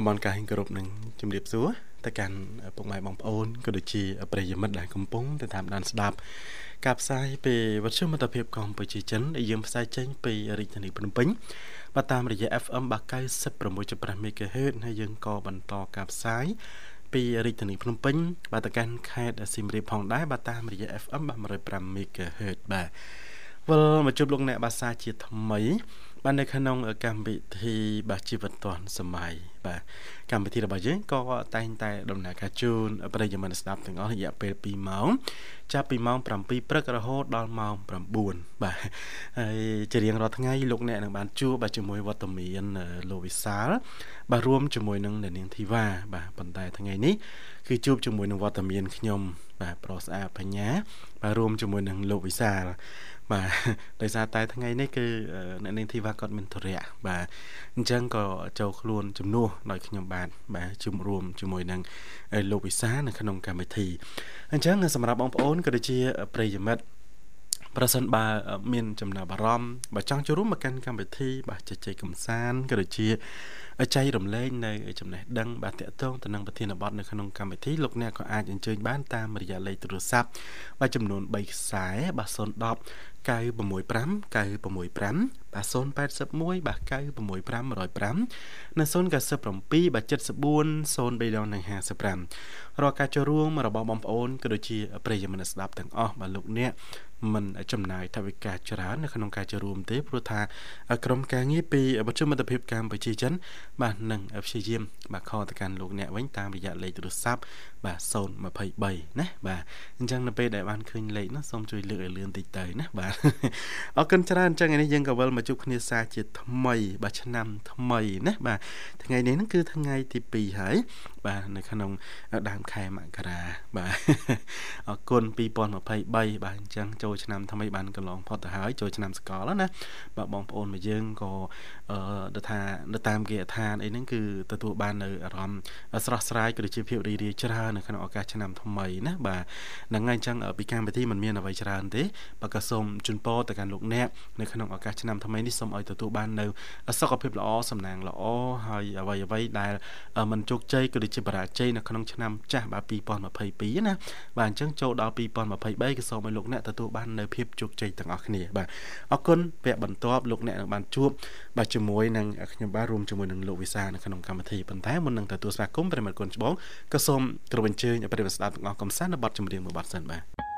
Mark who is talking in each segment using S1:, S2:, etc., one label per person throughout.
S1: សូមលំអរកាយគោរពនឹងជំរាបសួរទៅកាន់ពុកម៉ែបងប្អូនក៏ដូចជាប្រិយមិត្តដែលកំពុងទៅតាមដានស្ដាប់ការផ្សាយពីវិទ្យុមិត្តភាពកម្ពុជាចិនដែលយើងផ្សាយចេញពីរាជធានីភ្នំពេញបាទតាមរយៈ FM 96.5 MHz ហើយយើងក៏បន្តការផ្សាយពីរាជធានីភ្នំពេញបាទទៅកាន់ខេត្តសៀមរាបផងដែរបាទតាមរយៈ FM 105 MHz បាទវិលមកជួបលោកអ្នកបាសាជាថ្មី បាទនៅក្នុងកម្មវិធីបាទជីវិតឌွန်សម័យ បាទកម្មវិធីរបស់យើងក៏តែងតែដំណើរការជូនប្រិយមិត្តស្ដាប់ទាំងអស់រយៈពេល2ម៉ោងចាប់ពីម៉ោង7ព្រឹករហូតដល់ម៉ោង9បាទហើយជារៀងរាល់ថ្ងៃលោកអ្នកនឹងបានជួបបាទជាមួយវត្តមានលោកវិសាលបាទរួមជាមួយនឹងអ្នកនាងធីវ៉ាបាទប៉ុន្តែថ្ងៃនេះគឺជួបជាមួយនឹងវត្តមានខ្ញុំបាទប្រុសស្អាតបញ្ញាបាទរួមជាមួយនឹងលោកវិសាល បាទដោយសារតែថ្ងៃនេះគឺអ្នកនាងធីវ៉ាគាត់មានធរៈបាទអញ្ចឹងក៏ចូលខ្លួនជំនួសដោយខ្ញុំបាទបាទជួបរួមជាមួយនឹងលោកវិសានៅក្នុងកម្មវិធីអញ្ចឹងសម្រាប់បងប្អូនក៏ដូចជាប្រិយមិត្តប្រសិនបើមានចំណាប់អារម្មណ៍បើចង់ចូលរួមមកកាន់កម្មវិធីបាទជជែកកម្សាន្តក៏ដូចជា ចែករំលែកនៅចំណេះដឹងបាទតកតងទៅនឹងប្រធានបទនៅក្នុងកម្មវិធីលោកអ្នកក៏អាចអញ្ជើញបានតាមរយៈលេខទូរស័ព្ទបាទចំនួន3ខ្សែបាទ010 965 965បាទ081បាទ965 105និង097បាទ74 0355រាល់ការចូលរួមរបស់បងប្អូនក៏ដូចជាប្រិយមិត្តស្ដាប់ទាំងអស់បាទលោកអ្នក មិនចំណាយថវិកាច្រើននៅក្នុងការចូលរួមទេព្រោះថាក្រុមការងារពីវិទ្យុមិត្តភាពកម្ពុជាចិនបាទនឹងព្យាយាមបាទខលទៅកាន់លោកអ្នកវិញតាមរយៈលេខទូរស័ព្ទ បាទ023ណាបាទអញ្ចឹងនៅពេលដែលបានឃើញលេខនោះសូមជួយលើកឲ្យលឿនតិចទៅណាបាទអរគុណច្រើនអញ្ចឹងថ្ងៃនេះយើងក៏វិលមកជួបគ្នាសាជាថ្មីបាទឆ្នាំថ្មីណាបាទថ្ងៃនេះហ្នឹងគឺថ្ងៃទី2ហើយបាទនៅក្នុងដើមខែមករាបាទអរគុណ2023បាទអញ្ចឹងចូលឆ្នាំថ្មីបានកន្លងផុតទៅហើយចូលឆ្នាំសកលណាបាទបងប្អូនមួយយើងក៏ អឺទៅថានៅតាមគេឋានអីហ្នឹងគឺទទួលបាននៅអារម្មណ៍ស្រស់ស្រាយក៏ដូចជាភាពរីរាយច្រើននៅក្នុងឱកាសឆ្នាំថ្មីណាបាទហ្នឹងហើយអញ្ចឹងពីកម្មវិធីមិនមានអ្វីច្រើនទេបើក៏សូមជូនពរទៅកាន់លោកអ្នកនៅក្នុងឱកាសឆ្នាំថ្មីនេះសូមឲ្យទទួលបាននៅសុខភាពល្អសំណាងល្អហើយអ្វីអ្វីដែលមិនជោគជ័យក៏ដូចជាបរាជ័យនៅក្នុងឆ្នាំចាស់បាទ2022ណាបាទអញ្ចឹងចូលដល់2023ក៏សូមឲ្យលោកអ្នកទទួលបាននៅភាពជោគជ័យទាំងអស់គ្នាបាទអរគុណវគ្គបន្ទាប់លោកអ្នកនឹងបានជួបបាទជាមួយនឹងខ្ញុំបាទរួមជាមួយនឹងលោកវិសានៅក្នុងកម្មវិធីប៉ុន្តែមុននឹងទទួលស្វាគមន៍ប្រិមត្តគុណច្បងក៏សូមទ្រពអញ្ជើញប្រិមត្តស្ដាប់ទាំងអស់កំសាន្តនៅបទចម្រៀងមួយបទសិនបាទ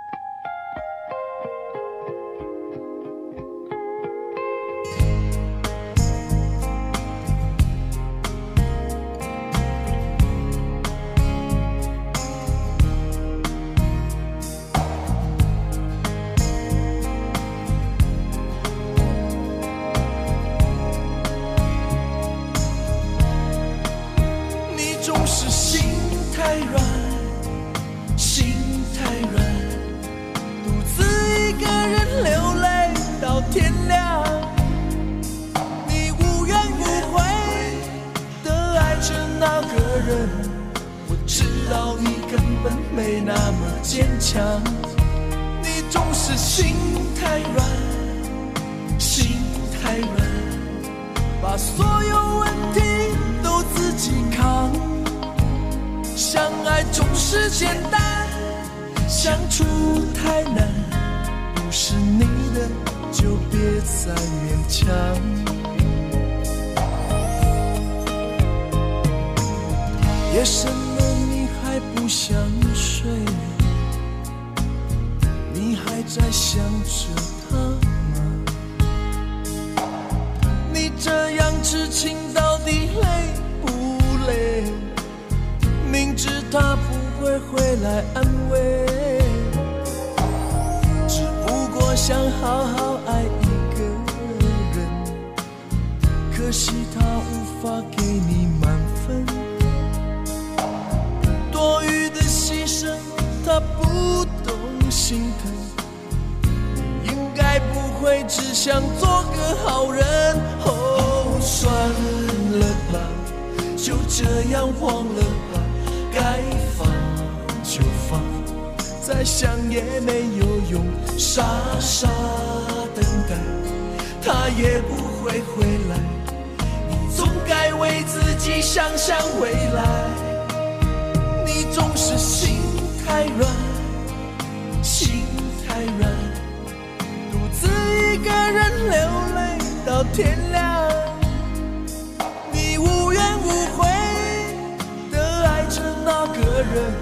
S2: 想做个好人。哦，算了吧，就这样忘了吧，该放就放，再想也没有用，傻傻等待，他也不会回来。你总该为自己想想未来，你总是心太软，一个人流泪到天亮，你无怨无悔的爱着那个人，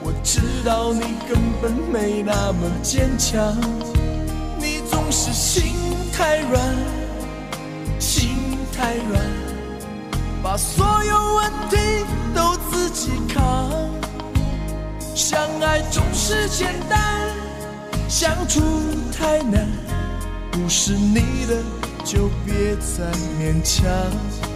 S2: 我知道你根本没那么坚强，你总是心太软，心太软，把所有问题都自己扛，相爱总是简单。相处太难，不是你的就别再勉强。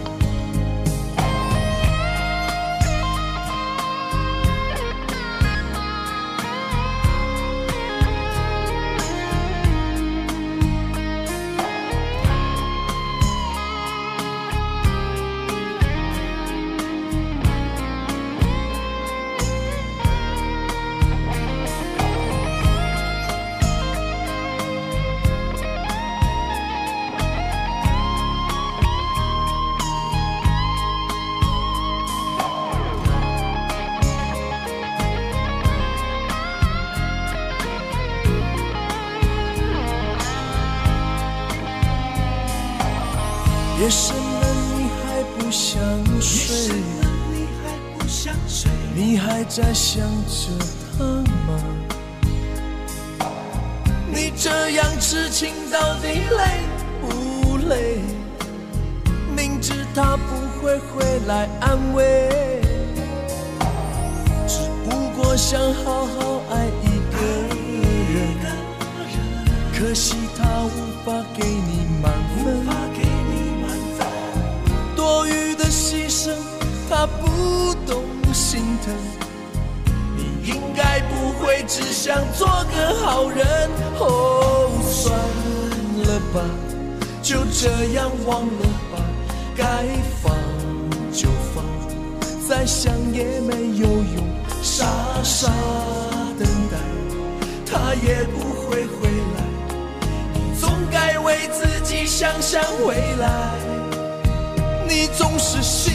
S2: 可惜他无法给你满分。多余的牺牲，他不懂心疼。你应该不会只想做个好人。哦，算了吧，就这样忘了吧，该放就放，再想也没有用，傻傻等待，他也不会回来。该为自己想想未来。你总是心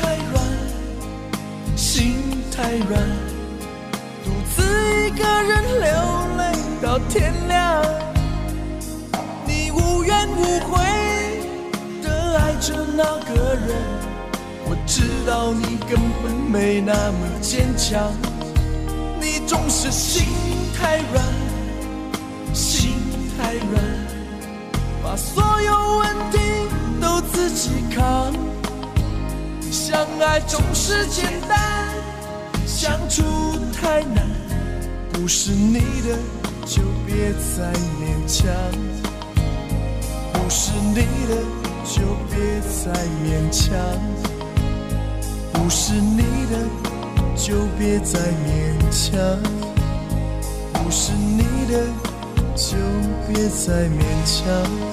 S2: 太软，心太软，独自一个人流泪到天亮。你无怨无悔的爱着那个人，我知道你根本没那么坚强。你总是心太软，把所有问题。都自己扛，相爱总是简单，相处太难。不是你的就别再勉强，不是你的就别再勉强，不是你的就别再勉强，不是你的就别再勉强。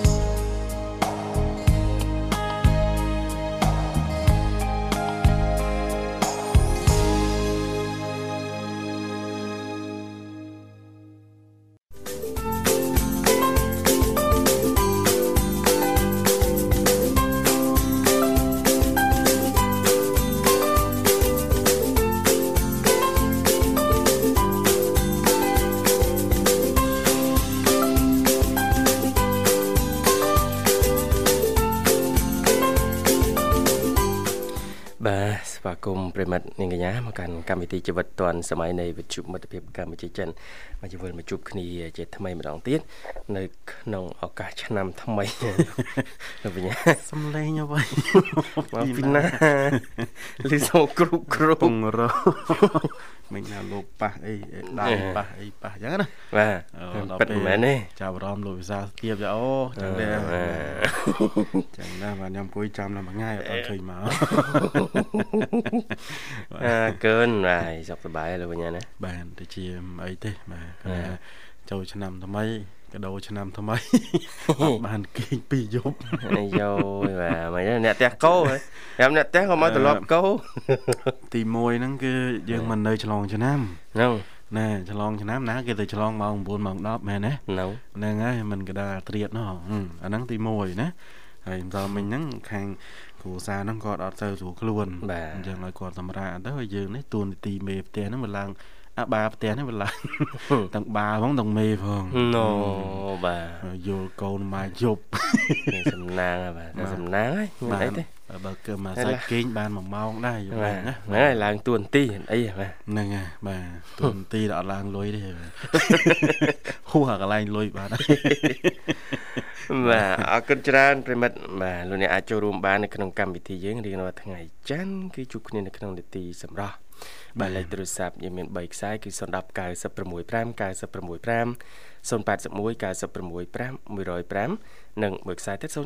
S3: កញ្ញាមកកាន់កម្មវិធីជីវិតឌွန်សម័យនៃវិទ្យុមិត្តភាពកម្ពុជាចិនមកជីវិតមកជួបគ្នាជាថ្មីម្ដងទៀតនៅក្នុងឱកាសឆ្នាំថ្មីលោកបញ្ញា
S1: សំឡេងអ្វី
S3: មកពីណាលឺសូគ្រុបគ្រុប
S1: ពងរ មិនណាលោកប៉ះអីដៃប៉ះអីប៉ះចឹងណា
S3: បាទពិតមែនទេ
S1: ចាប់អារម្មណ៍លោកវិសាទៀបចាអូចឹងដែរចឹងណាបាទខ្ញុំអង្គុយចាំដល់មួយថ្ងៃអត់ឃើញមក
S3: អើកើនបាទសុខសប្បាយលោកបញ្ញាណា
S1: បាទទៅជាអីទេបាទគាត់ចូលឆ្នាំថ្មី កដោឆ្នាំថ្មីបានគេងពីយប់
S3: អាយ៉ូបាទមិនអ្នកផ្ទះកោខ្ញុំអ្នកផ្ទះក៏មកត្រឡប់កោ
S1: ទី1ហ្នឹងគឺយើងមិននៅឆ្លងឆ្នាំ
S3: ហ្នឹង
S1: ណែឆ្លងឆ្នាំណាគេទៅឆ្លងម៉ោង9ម៉ោង10មែនទេ
S3: ហ្នឹង
S1: ហើយមិនកដាត្រៀតនោះអាហ្នឹងទី1ណាហើយម្សិលមិញហ្នឹងខាងគ្រូសាហ្នឹងគាត់អត់ទៅស្រួលខ្លួនអញ្ចឹងឲ្យគាត់សម្រាប់ទៅហើយយើងនេះទួនាទីមេផ្ទះហ្នឹងវាឡើង អាបាផ្ទះនេះវាឡើងទាំងបាផងទាំងមេផង
S3: ណូបាទ
S1: យល់កូនមកយប់
S3: សំណាងបាទសំណាងហើយមិនអីទេ
S1: បើគឺមកសាច់គេងបាន1ម៉ោងដែរយល់ណា
S3: ហ្នឹងហើយឡើងទួនាទីអីបាទ
S1: ហ្នឹងហើយបាទទួនាទីអត់ឡើងលុយទេហួរកន្លែងលុយបាទ
S3: បាទអរគុណច្រើនប្រិមិត្តបាទលោកអ្នកអាចចូលរួមបាននៅក្នុងកម្មវិធីយើងរៀងរាល់ថ្ងៃច័ន្ទគឺជួបគ្នានៅក្នុងនីតិសម្រាប់ បាទលេខទូរស័ព្ទយើងមាន3ខ្សែគឺ010 965 965 081 965 105និងមួយខ្សែទៀត097 74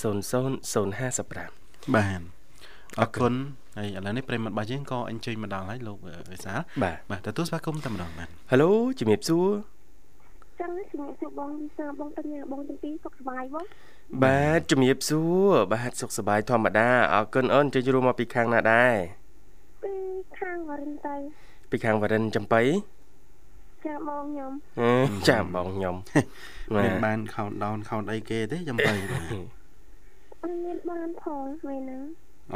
S3: 00 055
S1: បាទអរគុណហើយឥឡូវនេះប្រិមត្តរបស់យើងក៏អញ្ជើញមកដល់ហើយលោកវិសាល
S3: បាទ
S1: បាទទទួលស្វាគមន៍តែម្ដងបាទ
S3: ហៅឡូជំរាបសួរ
S4: ចឹងជំរាបសួរបងវិសាលបងតាញ់បងទាំងពីរសុខសប្បាយបង
S3: បាទជំរាបសួរបាទសុខសប្បាយធម្មតាអរគុណអូនចេញរួមមកពីខាងណាដែរ
S4: ពីខាងវរិនទៅ
S3: ពីខាងវរិនចំបៃ
S4: ចាបងខ្ញុំ
S3: ចាបងខ្ញុំ
S1: មានបាន countdown count អីគេទេចំបៃបាទ
S4: អត់មានបានផងពេលហ្នឹង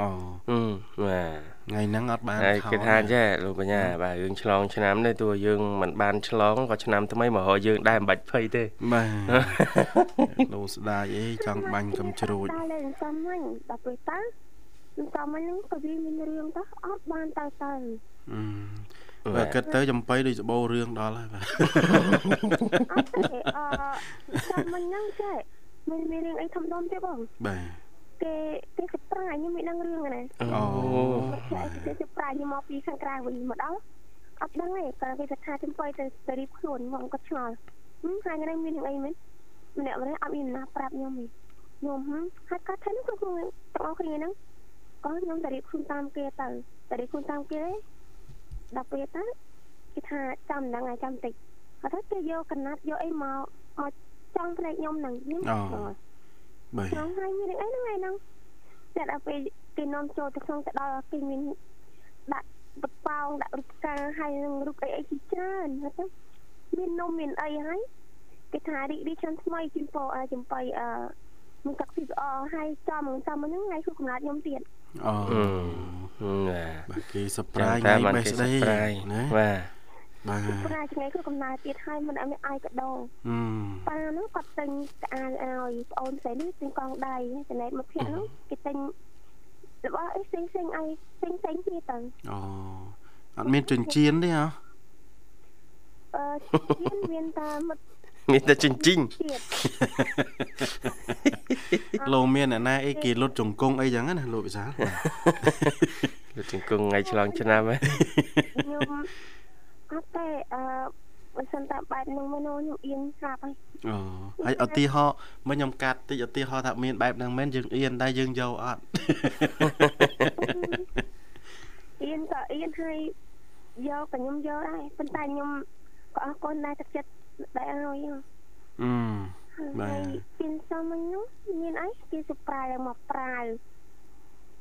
S1: អូ
S3: អឺបាទ
S1: ថ្ងៃហ្នឹងអត់បាន
S3: ខោគេថាចេះលោកបញ្ញាបាទយើងឆ្លងឆ្នាំនេះតួយើងមិនបានឆ្លងក៏ឆ្នាំថ្មីមករកយើងដែរមិនបាច់ភ័យទេ
S1: បាទលោកស្ដាយអីចង់បាញ់កំជ្រួច
S4: តែលេងសំហ្នឹងដល់ពេលតើនឹងតាមហ្នឹងក៏វាមានរឿងទៅអត់បានទៅទៅ
S1: អឺបើគិតទៅចំបៃដូចសបោរឿងដល់ហើយបាទ
S4: អត់ទេអឺតាមហ្នឹងចេះមានមានរឿងអីធំដុំទេបង
S1: បាទ
S4: គេគេសប្រាខ្ញុំមិនដឹងរឿងណា
S1: អូ
S4: គេសប្រាខ្ញុំមកពីខាងក្រៅវិញមកដល់អត់ដឹងទេតែគេថាចំបៃទៅទៅរៀបខ្លួនខ្ញុំក៏ឆ្ងល់ហឹមថ្ងៃនេះមានរឿងអីមែនម្នាក់ម្នាក់អត់មានណាប្រាប់ខ្ញុំទេខ្ញុំហឹមហើយគាត់ថានឹងគ្រប់ទាំងអស់គ្នាហ្នឹងក៏ខ្ញុំទៅរៀបខ្លួនតាមគេទៅទៅរៀបខ្លួនតាមគេដល់ពេលទៅគេថាចាំហ្នឹងហើយចាំតិចគាត់ថាគេយកកណាត់យកអីមកមកចង់ផ្នែកខ្ញុំហ្នឹងខ្ញុំ
S1: បាទ
S4: ខ្ញុំហើយមានអីហ្នឹងឯហ្នឹងតែដល់ពេលគេនាំចូលទៅក្នុងទៅដល់គេមានដាក់បប៉ោងដាក់រូបកាហើយនឹងរូបអីអីជាច្រើនហ្នឹងទៅមាននំមានអីហើយគេថារីករាយឆ្នាំថ្មីជូនពរចំបៃអឺមានទឹកពីល្អហើយចំចំហ្នឹងថ្ងៃគូកំណត់ខ្ញុំទៀត
S1: អូបាទគេសប្រាយថ្ងៃបេស្ដី
S3: ណាបាទ
S1: បាទ
S4: ប្រាយថ្ងៃគឺកំណើទៀតហើយមិនអត់មានអាយកដោប៉ានោះគាត់ទិញក្អាយឲ្យប្អូនស្រីនេះទិញកងដៃចំណែកមកភ័ក្រនោះគេទិញរបស់អីផ្សេងផ្សេងឲ្យផ្សេងផ្សេងទៀតទៅ
S1: អូអត់មានចិញ្ចៀនទេហ៎
S4: អឺមានតែមិត្ត
S3: មានតែចិញ្ចិញ
S1: លោកមានអ្នកណាអីគេលុតជង្គង់អីចឹងណាលោកវិសាល
S3: លុតជង្គង់ថ្ងៃឆ្លងឆ្នាំហ៎
S4: ខ្ញុំ អត់ទេអឺបើសិនតែបែបហ្នឹងមកខ្ញុំអៀនស្រាប់ហើយ
S1: អូហើយឧទាហរណ៍មកខ្ញុំកាត់តិចឧទាហរណ៍ថាមានបែបហ្នឹងមែនយើងអៀនតែយើងយកអត់
S4: អៀនក៏អៀនហើយយកក៏ខ្ញុំយកដែរប៉ុន្តែខ្ញុំក៏អរគុណដែរទឹកចិត្តដែលឲ្យអឺបាទពីសំហ្នឹងមានអីគេសុប្រាយមកប្រាវ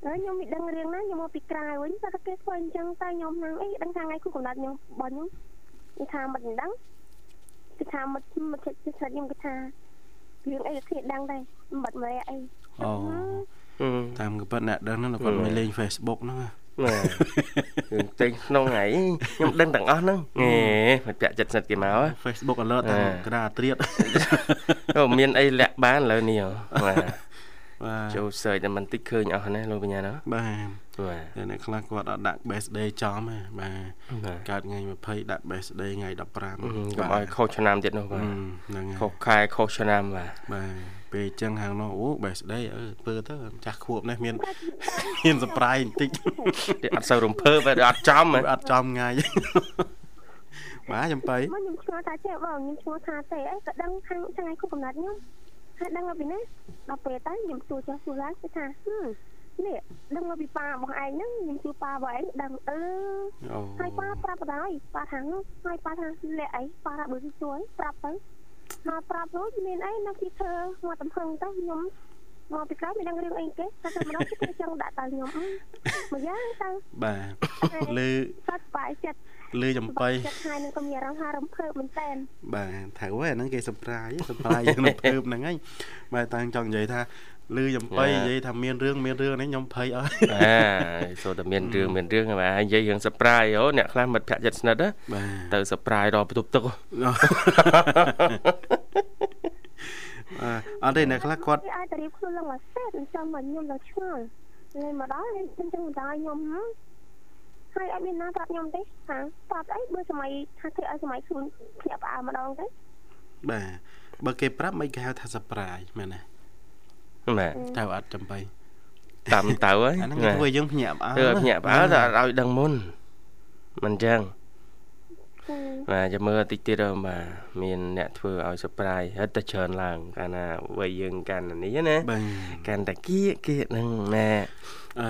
S4: ហើយខ្ញុំមិនដឹងរឿងណាខ្ញុំមកពីក្រៅវិញតែគេធ្វើអញ្ចឹងតែខ្ញុំហ្នឹងអីដឹងថាថ្ងៃគូកំណត់ខ្ញុំបងខ្ញុំគេថាមិនដឹងគេថាមិនមិនចិត្តចិត្តខ្ញុំគេថារឿងអីគេដឹងដែរមិនម្រែអី
S1: អូតាមក៏ប៉ុតអ្នកដឹងហ្នឹងគាត់មិនលេង Facebook ហ្នឹងណា
S3: បាទរឿងទិញក្នុងថ្ងៃខ្ញុំដឹងទាំងអស់ហ្នឹងហេមកពាក់ចិត្តសិតគេមក
S1: Facebook alert តាមក្តារត្រៀត
S3: អូមានអីលាក់បានឥឡូវនេះបាទ បាទចូល search តែមិនតិចឃើញអស់ណាលោកបញ្ញាណា
S1: បាទបាទអ្នកខ្លះគាត់អត់ដាក់ birthday ចំទេបាទកើតថ្ងៃ20ដាក់ birthday ថ្ងៃ15កុំ
S3: ឲ្យខុសឆ្នាំទៀតនោះបាទហ្នឹងហើយខុសខែខុសឆ្នាំបាទ
S1: បាទពេលអញ្ចឹងហាងនោះអូ birthday អឺធ្វើទៅចាស់ខួបនេះមានមាន surprise បន្តិច
S3: តែអត់សូវរំភើបអត់ចំ
S1: អត់ចំថ្ងៃបាទចំបៃ
S4: មកខ្ញុំឆ្ងល់ថាចេះបងខ្ញុំឆ្ងល់ថាទេអីក៏ដឹងខាងថ្ងៃគូកំណត់ខ្ញុំ ហើយដឹងពីណាដល់ពេលតែខ្ញុំសួរចុះសួរឡើងគឺថានេះដឹងពីប៉ារបស់ឯងហ្នឹងខ្ញុំសួរប៉ារបស់ឯងដឹងអឺហើយប៉ាប្រាប់បដ ாய் ប៉ាថាហើយប៉ាថាលាក់អីប៉ាថាបើសួរប្រាប់ទៅមកប្រាប់រួចមានអីនៅពីធ្វើមកតំហឹងទៅខ្ញុំមកពីក្រោយមានដឹងរឿងអីគេតែតែម្ដងគេចង់ដាក់តើខ្ញុំមកយ៉ាងទៅ
S1: បាទលើ
S4: សាត់បាយចិត្ត
S1: លើចំបៃ
S4: ចិត្តហើយនឹងក៏មានអារម្មណ៍ថារំភើបមែនតើ
S1: បាទត្រូវហើយអាហ្នឹងគេសប្រាយសប្រាយរំភើបហ្នឹងហើយបាទតាំងចង់និយាយថាលឺចំបៃនិយាយថាមានរឿងមានរឿងនេះខ្ញុំភ័យអស់
S3: អាសូតែមានរឿងមានរឿងបាទនិយាយរឿង surprise អូអ្នកខ្លះមិត្តភក្តិចិត្តស្និទ្ធណាទៅ surprise ដល់បន្ទប់ទឹក
S1: អត់ទេអ្នកខ្លះគាត់
S4: អាចទៅរៀបខ្លួនឡើងមកសេតចាំមកខ្ញុំឡើងឆ្ងល់លេងមកដល់ខ្ញុំចឹងមិនដល់ខ្ញុំ ហើយអត់មានណាប្រាប់ខ្ញុំទេថាប្រាប់អីបើសម័យថាធ្វើឲ្យសម័យខ្លួនភ្ញាក់ផ្អើលម្ដងទេ
S1: បាទបើគេប្រាប់មិនគេហៅថា surprise មែនទេ
S3: បាទ
S1: ទៅអត់ចំបៃ
S3: តាមទៅហើយ
S1: អាហ្នឹងធ្វើយើងភ្ញាក់ផ្អើល
S3: ភ្ញាក់ផ្អើលតែឲ្យដឹងមុនមិនចឹង បាទចាំមើលតិចទៀតបាទមានអ្នកធ្វើឲ្យ surprise ហិតតែច្រើនឡើងកាលណាវ័យយើងកាន់នេះណាកាន់តែគៀកគៀកហ្នឹងណាអឺ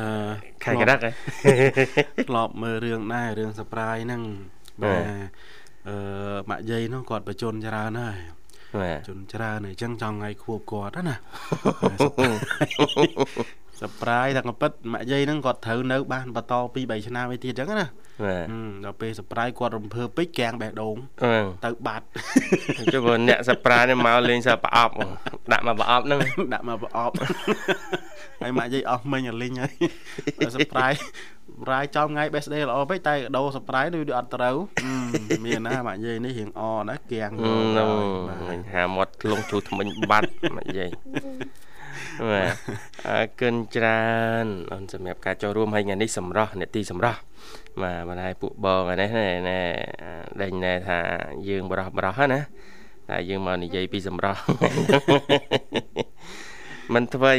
S3: ខែក្រាក់ហ៎
S1: ធ្លាប់មើលរឿងដែររឿង surprise ហ្នឹងបាទអឺម៉ាក់យាយនោះគាត់បញ្ជនច្រើនហើយជនច្រើនអញ្ចឹងចង់ថ្ងៃខួបគាត់ណា សប្រាយថាកពិតម៉ាក់យាយហ្នឹងគាត់ត្រូវនៅបានបន្ត2 3ឆ្នាំឯទៀតអញ្ចឹងណាដល់ពេលសប្រាយគាត់រំភើបពេកកាំងបេះដូងទៅបាត់
S3: ចុះបើអ្នកសប្រាយនេះមកលេងសប្រអប់ដាក់មកប្រអប់ហ្នឹង
S1: ដាក់មកប្រអប់ហើយម៉ាក់យាយអស់មិញលេងហើយសប្រាយរាយចំថ្ងៃ birthday ល្អពេកតែដោ surprise ដូចអត់ត្រូវមានណាម៉ាក់យាយនេះរៀងអណាគៀង
S3: ហ្នឹងហាមាត់លងជួថ្មិញបាត់ម៉ាក់យាយ បាទអរគុណច្រើនអូនសម្រាប់ការចូលរួមហើយថ្ងៃនេះសម្រស់នេតិសម្រស់បាទមិនហើយពួកបងនេះណែដេញណែថាយើងបរោះបរោះណាតែយើងមកនិយាយពីសម្រស់មិនថ្មី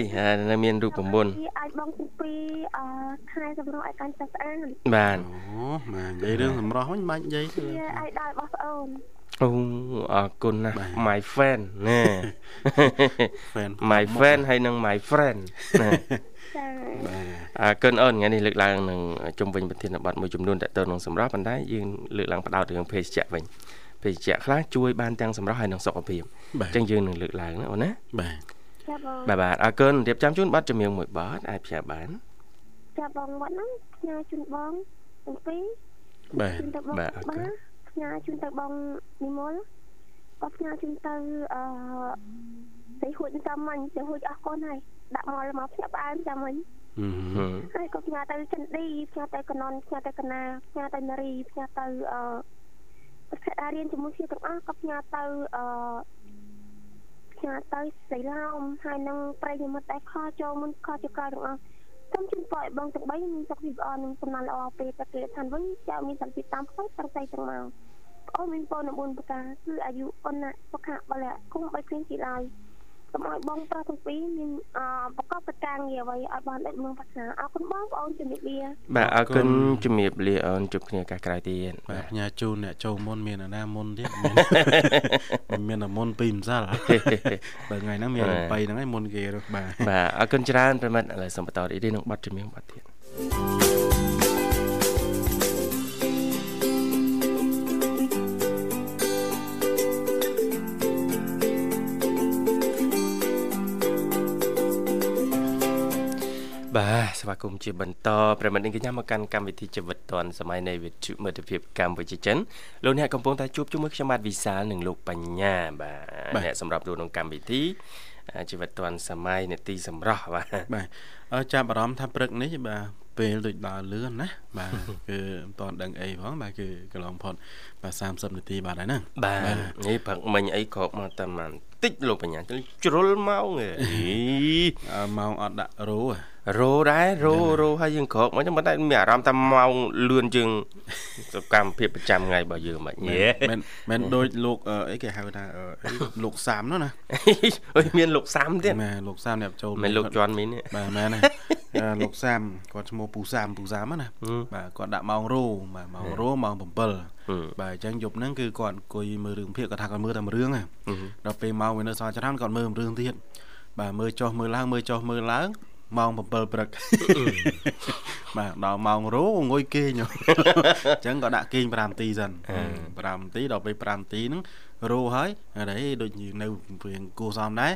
S3: នៅមានរូបមន្ត
S4: អាចបងទីពីអឺខែសម្រស់ឲ្យកាន់តែស្អាត
S3: បាទ
S1: អូបាទនិយាយរឿងសម្រស់វិញមិនបាច់និយាយ
S4: ទេឲ្យដល់បងប្អូន
S3: អូអរគុណណាស់ my fan ណែ fan my fan ហើយនិង my friend ណាអរគុណអូនថ្ងៃនេះលើកឡើងនឹងជុំវិញប្រធានបទមួយចំនួនតទៅនឹងសម្រាប់ប៉ុន្តែយើងលើកឡើងបដោតរឿងភេសជ្ជៈវិញភេសជ្ជៈខ្លះជួយបានទាំងសម្រាប់ហើយនិងសុខភាពអញ្ចឹងយើងនឹងលើកឡើងណាអូនណា
S1: បាទ
S4: ចាបង
S3: បាទបាទអរគុណរៀបចំជូនប័ណ្ណចម្រៀងមួយប័ណ្ណអាចផ្សាយបាន
S4: ចាបងប័ណ្ណហ្នឹងផ្ញើជូនបងទាំងពីរ
S1: បាទ
S3: បាទអរគុណ
S4: ផ្ញើជូនទៅបងនិមលក៏ផ្ញើជូនទៅអឺទៅហួចតាមមិញទៅហួចអស់កូនហើយដាក់មកមកផ្ញើផ្អើមតាមមិញហើយក៏ផ្ញើទៅចិនឌីផ្ញើទៅកណនផ្ញើទៅកណាផ្ញើទៅនារីផ្ញើទៅអឺប្រធានរៀនជាមួយគ្នាទាំងអស់ក៏ផ្ញើទៅអឺផ្ញើទៅសីឡោមហើយនឹងប្រិយមិត្តដែលខលចូលមុនខលចូលក្រោយទាំងអស់ សូមជូនពរឲ្យបងទាំង3មានសុខភាពល្អនិងសំណាងល្អពេលតែគេឋានវិញចាមានសន្តិភាពតាមផ្លូវទាំងស្អីទាំងមកអូនមានពរនៅ4ប្រការគឺអាយុអនៈសុខៈបលៈគុំបីគ្រៀងជាឡើយ កុំឲ្យបងប្រុសទាំងពីរមានអប្រកបទៅការងារអ្វីឲ្យបានដូចមើលប្រាថ្នាអរគុណបងប្អូនជំរាបលា
S3: បាទអរគុណជំរាបលាអូនជួបគ្នាកាសក្រោយទៀត
S1: បាទផ្ញើជូនអ្នកចូលមុនមានអាណាមុនទៀតមិនមានអាមុនពីម្សិលបើថ្ងៃហ្នឹងមាន8ហ្នឹងឯងមុនគេបាទ
S3: បាទអរគុណច្រើនប្រិមិត្តឥឡូវសូមបន្តរីករាយនឹងបទចម្រៀងបទទៀត បាទស្វាគមន៍ជាបន្តប្រិមត្តនាងកញ្ញាមកកាន់កម្មវិធីជីវិតឌွန်សម័យនៃវិទ្យុមិត្តភាពកម្ពុជាចិនលោកអ្នកកំពុងតែជួបជាមួយខ្ញុំបាទវិសាលនិងលោកបញ្ញាបាទអ្នកសម្រាប់ចូលក្នុងកម្មវិធីជីវិតឌွန်សម័យនេតិសម្រស់បាទ
S1: បាទចាប់អារម្មណ៍ថាព្រឹកនេះបាទពេលដូចដើរលឿនណាបាទគឺមិនតន់ដឹងអីផងបាទគឺកន្លងផុតបាទ30នាទីបាទហើយហ្នឹង
S3: បាទនេះព្រឹកមិញអីគ្របមកតែប្រហែល តតិចលោកបញ្ញាជ្រុលម៉ោងហី
S1: ម៉ោងអត់ដាក់រោ
S3: រោដែររោរោហើយយើងក្រោកមកចាំតែមានអារម្មណ៍ថាម៉ោងលឿនជាងសកម្មភាពប្រចាំថ្ងៃរបស់យើងមិន
S1: មែនមិនដូចលោកអីគេហៅថាលោកសាមនោះណា
S3: អើយមានលោកសាមទៀត
S1: មែនលោកសាមអ្នកចូល
S3: មែនលោកជន់មីន
S1: បាទមែនណាលោកសាមគាត់ឈ្មោះពូសាមពូសាមណាបាទគាត់ដាក់ម៉ោងរោបាទម៉ោងរោម៉ោង7 បាទអញ្ចឹងយប់ហ្នឹងគឺគាត់អង្គុយមើលរឿងភាគគាត់ថាគាត់មើលតែរឿងហ៎ដល់ពេលម៉ោងវានៅសល់ច្រើនគាត់មើលរឿងទៀតបាទមើលចុះមើលឡើងមើលចុះមើលឡើង ម៉ោង7ព្រឹកបាទដល់ម៉ោងរោងុយគេងអញ្ចឹងក៏ដាក់គេង5នាទីសិន5នាទីដល់ពេល5នាទីហ្នឹងរោហើយអីដូចនៅរៀងគួសមដែរ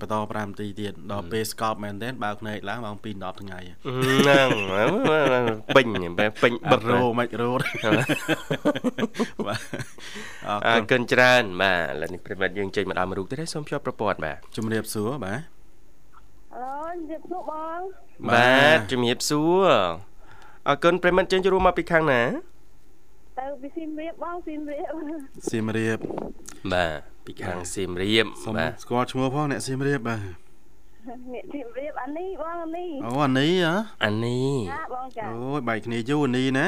S1: បន្ត5នាទីទៀតដល់ពេលស្កប់មែនទែនបើកភ្នែកឡើងម៉ោង2:10ថ្ងៃ
S3: ហ្នឹងពេញពេញ
S1: បិទរោមិនរោ
S3: បាទអរគុណច្រើនបាទឥឡូវនេះប្រិមិត្តយើងចេញមកដល់មរុកទៀតហើយសូមជួបប្រព័ន្ធបាទ
S1: ជំរាបសួរបាទ
S4: ឡូជំរាបសួរបង
S3: បាទជំរាបសួរអរគុណប្រិមិត្តចេញចូលមកពីខាងណា
S4: ទៅពីសៀមរាបបងសៀមរាប
S1: សៀមរាប
S3: បាទពីខាងសៀមរាប
S1: បាទស្គាល់ឈ្មោះផងអ្នកសៀមរាបបាទ
S4: អ្នកសៀមរាបអានេះបងអានេះ
S1: អូអានេះហ៎
S3: អានេះ
S4: ចាបងចា
S1: អូយបែកគ្នាយូរអានេះណា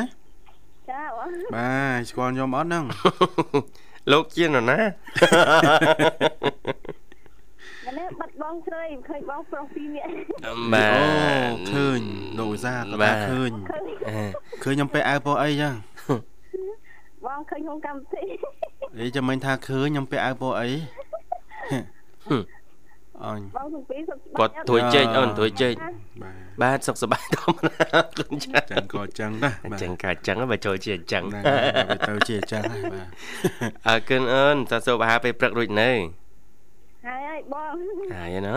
S4: ចាបង
S1: បាទស្គាល់ខ្ញុំអត់ហ្នឹង
S3: លោកជានរណា
S4: នេះបាត់បងស្រីឃើញបងប្រុសពីរនាក់
S3: បាទអូ
S1: ឃើញលោកវិសាគាត់ថាឃើញឃើញខ្ញុំពេលអាវពណ៌អីចឹង
S4: បងឃើញក្នុងកម្មវិធី
S1: អីចាំមិញថាឃើញខ្ញុំពាក់អាវពណ៌អី
S4: អញបងសំពីសុខសប្បាយ
S3: គាត់ទួយជែកអូនទួយជែកបាទសុខសប្បាយធម្មតា
S1: គុណចាចឹងក៏ចឹងដែរ
S3: អញ្ចឹងក៏ចឹងបើចូលជាអញ្ចឹង
S1: បើទៅជាអញ្ចឹងហើយបាទ
S3: អើគុណអូនតាសូបអាហារពេលព្រឹករួចនៅ
S4: ហើយហើយ បង
S3: ហើយណា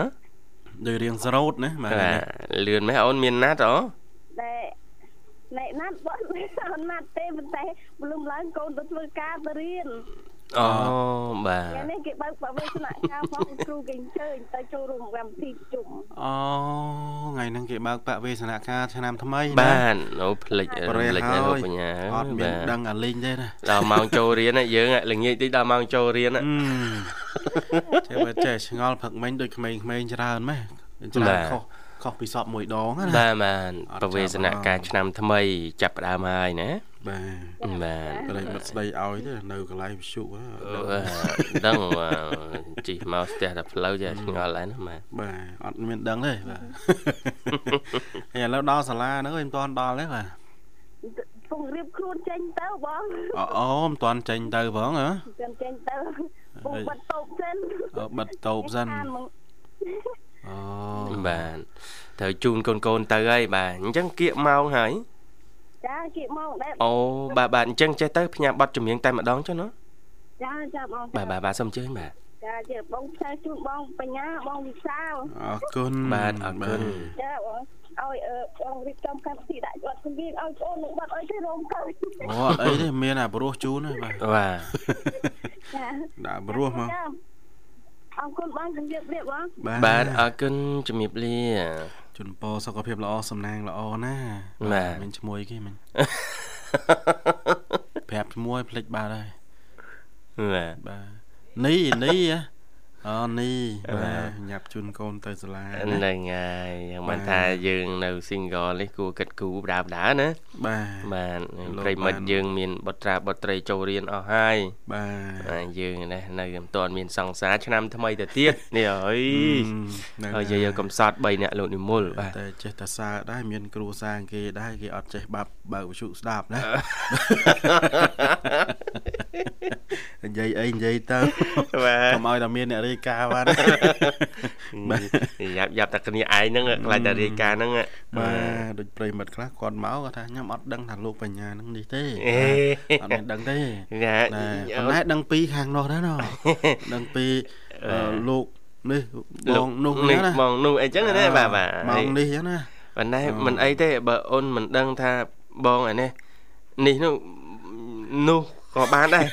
S1: ដូចរៀងស្រោតណា
S3: បាទលឿនម៉េះអូនមានណាត់អូ
S4: តែណែណាត់បងអូនណាត់ទេប៉ុន្តែព្រលឹមឡើងកូនទៅធ្វើការទៅរៀន
S3: អូបាទ
S4: ថ្ងៃនេះគេបើកបវេសនការផងគ្រូគេអញ្ជើញទៅចូលរួមកម្មវិធីជុំ
S1: អូថ្ងៃហ្នឹងគេបើកបវេសនការឆ្នាំថ្មី
S3: បាទអូផ្លិច
S1: ផ្លិច
S3: នៅ
S1: បញ្ញាអត់មានដឹងអាលេងទេណា
S3: ដល់ម៉ោងចូលរៀនយើងល្ងាចតិចដល់ម៉ោងចូលរៀន
S1: ចេះបើចេះឆ្ងល់ផឹកមិញដូចក្មេងៗច្រើនម៉េះច្រើនខុសខុសពីសពមួយដងណា
S3: បាទបាទប្រវេសនការឆ្នាំថ្មីចាប់ផ្ដើមហើយណា
S1: បាទ
S3: បាទ
S1: ប្រិមិត្តស្ដីឲ្យទេនៅកន្លែងវិសុ
S3: ដឹងជីមកស្ទះតែផ្លូវចាឆ្ងល់ហើយណាបាទ
S1: បាទអត់មានដឹងទេបាទហើយឥឡូវដល់សាលាហ្នឹងមិនទាន់ដល់ទេបាទ
S4: ពងរៀបខ្លួនចេញទៅបង
S1: អូអូមិនទាន់ចេញទៅផងហ៎
S4: មិនចេញទៅពងបិទតូបសិន
S1: បិទតូបសិន
S3: អូបាទត្រូវជូនកូនកូនទៅហើយបាទអញ្ចឹងគៀកម៉ោងហើយ
S4: ចាគៀកម៉ោងដែរ
S3: អូបាទបាទអញ្ចឹងចេះទៅផ្ញើប័ណ្ណចម្រៀងតែម្ដងចុះណា
S4: ចាចាបង
S3: បាទបាទបាទសូមជើញបាទ
S4: ចាជាបងផ្សាយជូនបងបញ្ញាបងវិសាល
S1: អរគុណ
S3: បាទអរគុណ
S4: ចាបងឲ្យបងរៀបចំកម្មវិធីដាក់វត្តជំនាញឲ្យបងនឹងបាត់អីទេរោមកើ
S1: អូអត់អីទេមានអាព្រោះជូនហើយបាទ
S3: បាទ
S4: ចា
S1: ដាក់ព្រោះមក
S4: អរគុណបងជំរាបលាបង
S3: បាទអរគុណជំរាបលា
S1: ជូនពរសុខភាពល្អសំណាងល្អណា
S3: បាទ
S1: មានឈ្មោះគេមិញប្រាប់ឈ្មោះឲ្យភ្លេចបាទហើយ
S3: បាទ
S1: បាទនេះនេះ អូនេះបាទញ៉ាប់ជូនកូនទៅសាលា
S3: ហ្នឹងហើយយ៉ាងមិនថាយើងនៅ single នេះគួរគិតគូរបដាបដាណា
S1: បាទ
S3: បាទប្រិមិត្តយើងមានបុត្រាបុត្រីចូលរៀនអស់ហើយ
S1: បាទ
S3: យើងនេះនៅមិនទាន់មានសង្សារឆ្នាំថ្មីទៅទៀតនេះអើយហើយយើងកំសត់3នាក់លោកនិមលបាទ
S1: តែចេះតែសើដែរមាន គ្រូសាគេដែរគេអត់ចេះបាប់បើកវិទ្យុស្ដាប់ណានិយាយអីនិយាយទៅ
S3: បាទ
S1: កុំឲ្យតែមានអ្នករាយការណ៍បាទ
S3: យ៉ាប់យ៉ាប់តែគ្នាឯងហ្នឹងខ្លាចតែរាយការណ៍ហ្នឹង
S1: បាទដូចប្រិមិត្តខ្លះគាត់មកគាត់ថាខ្ញុំអត់ដឹងថាលោកបញ្ញាហ្នឹងនេះទេអត់មានដឹងទេ
S3: ណា
S1: ប៉ុន្តែដឹងពីខាងនោះដែរណដឹងពីលោកនេះបងនោះ
S3: នេះបងនោះអីចឹងណាបាទបាទ
S1: បងនេះចឹងណា
S3: ប៉ុន្តែមិនអីទេបើអូនមិនដឹងថាបងអានេះនេះនោះនោះ ក៏បានដែរ